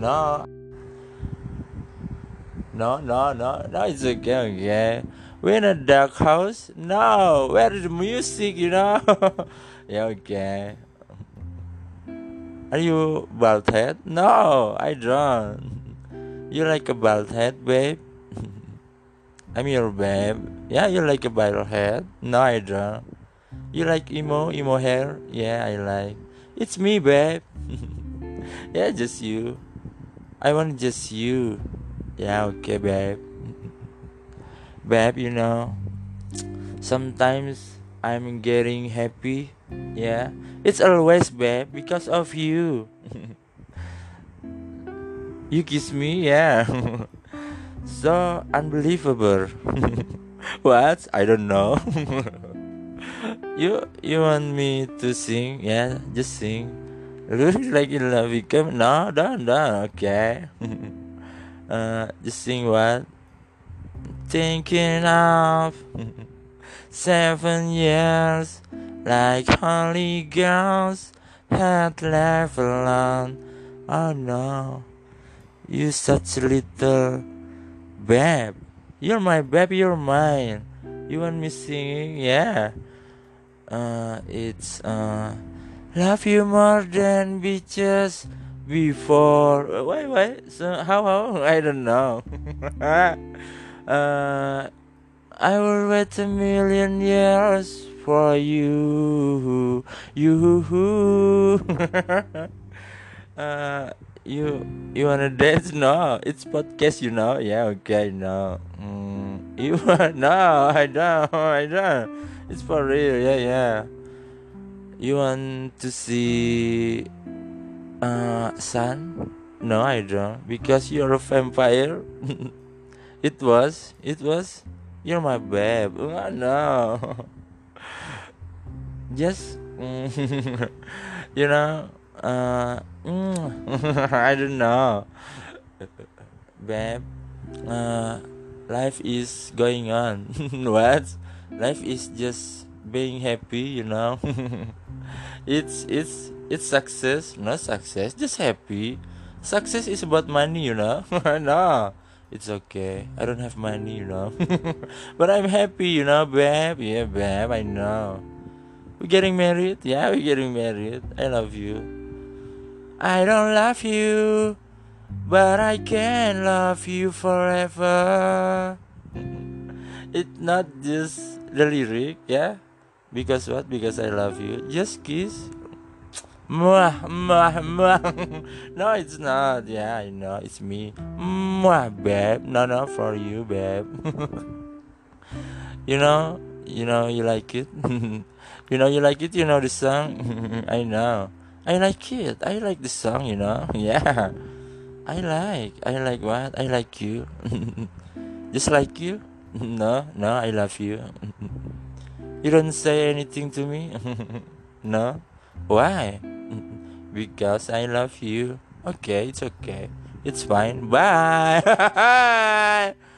No. No, no, no, no, it's okay, okay. We're in a dark house? No, where is the music, you know? yeah, okay. Are you bald head? No, I don't. You like a bald head, babe? I'm your babe. Yeah, you like a bald head? No, I don't. You like emo, emo hair? Yeah, I like. It's me, babe. yeah, just you. I want just you. Yeah, okay, babe. babe, you know, sometimes I'm getting happy. Yeah, it's always, babe, because of you. you kiss me, yeah. so unbelievable. what? I don't know. you you want me to sing? Yeah, just sing. Looks like you love me. Come, no, don't, don't. Okay. uh, just sing what? Thinking of seven years, like holy girls had left alone. Oh no, you such a little babe. You're my babe you're mine. You want me singing? Yeah. Uh, it's uh, love you more than bitches before. Wait, wait. So how? How? I don't know. uh, I will wait a million years for you. You. uh, you you wanna dance? No, it's podcast. You know? Yeah. Okay. No. Mm, you no? I don't. I don't. It's for real. Yeah. Yeah. You want to see uh, sun? No, I don't. Because you're a vampire. it was. It was. You're my babe. Oh, no. Just. you know. Uh, I don't know. babe. Uh, life is going on. what? Life is just being happy, you know. it's it's it's success, not success, just happy. Success is about money, you know. no, it's okay. I don't have money, you know. but I'm happy, you know, babe. Yeah, babe, I know. We're getting married? Yeah, we're getting married. I love you. I don't love you, but I can love you forever. it's not just the lyric, yeah. Because what? Because I love you. Just kiss. Mwah, mwah, mwah. no, it's not. Yeah, I know. It's me. Mwah, babe. No, no, for you, babe. you know, you know, you like it. you know, you like it. You know the song. I know. I like it. I like the song. You know. Yeah. I like. I like what? I like you. Just like you. No, no, I love you. You don't say anything to me? no? Why? because I love you. Okay, it's okay. It's fine. Bye.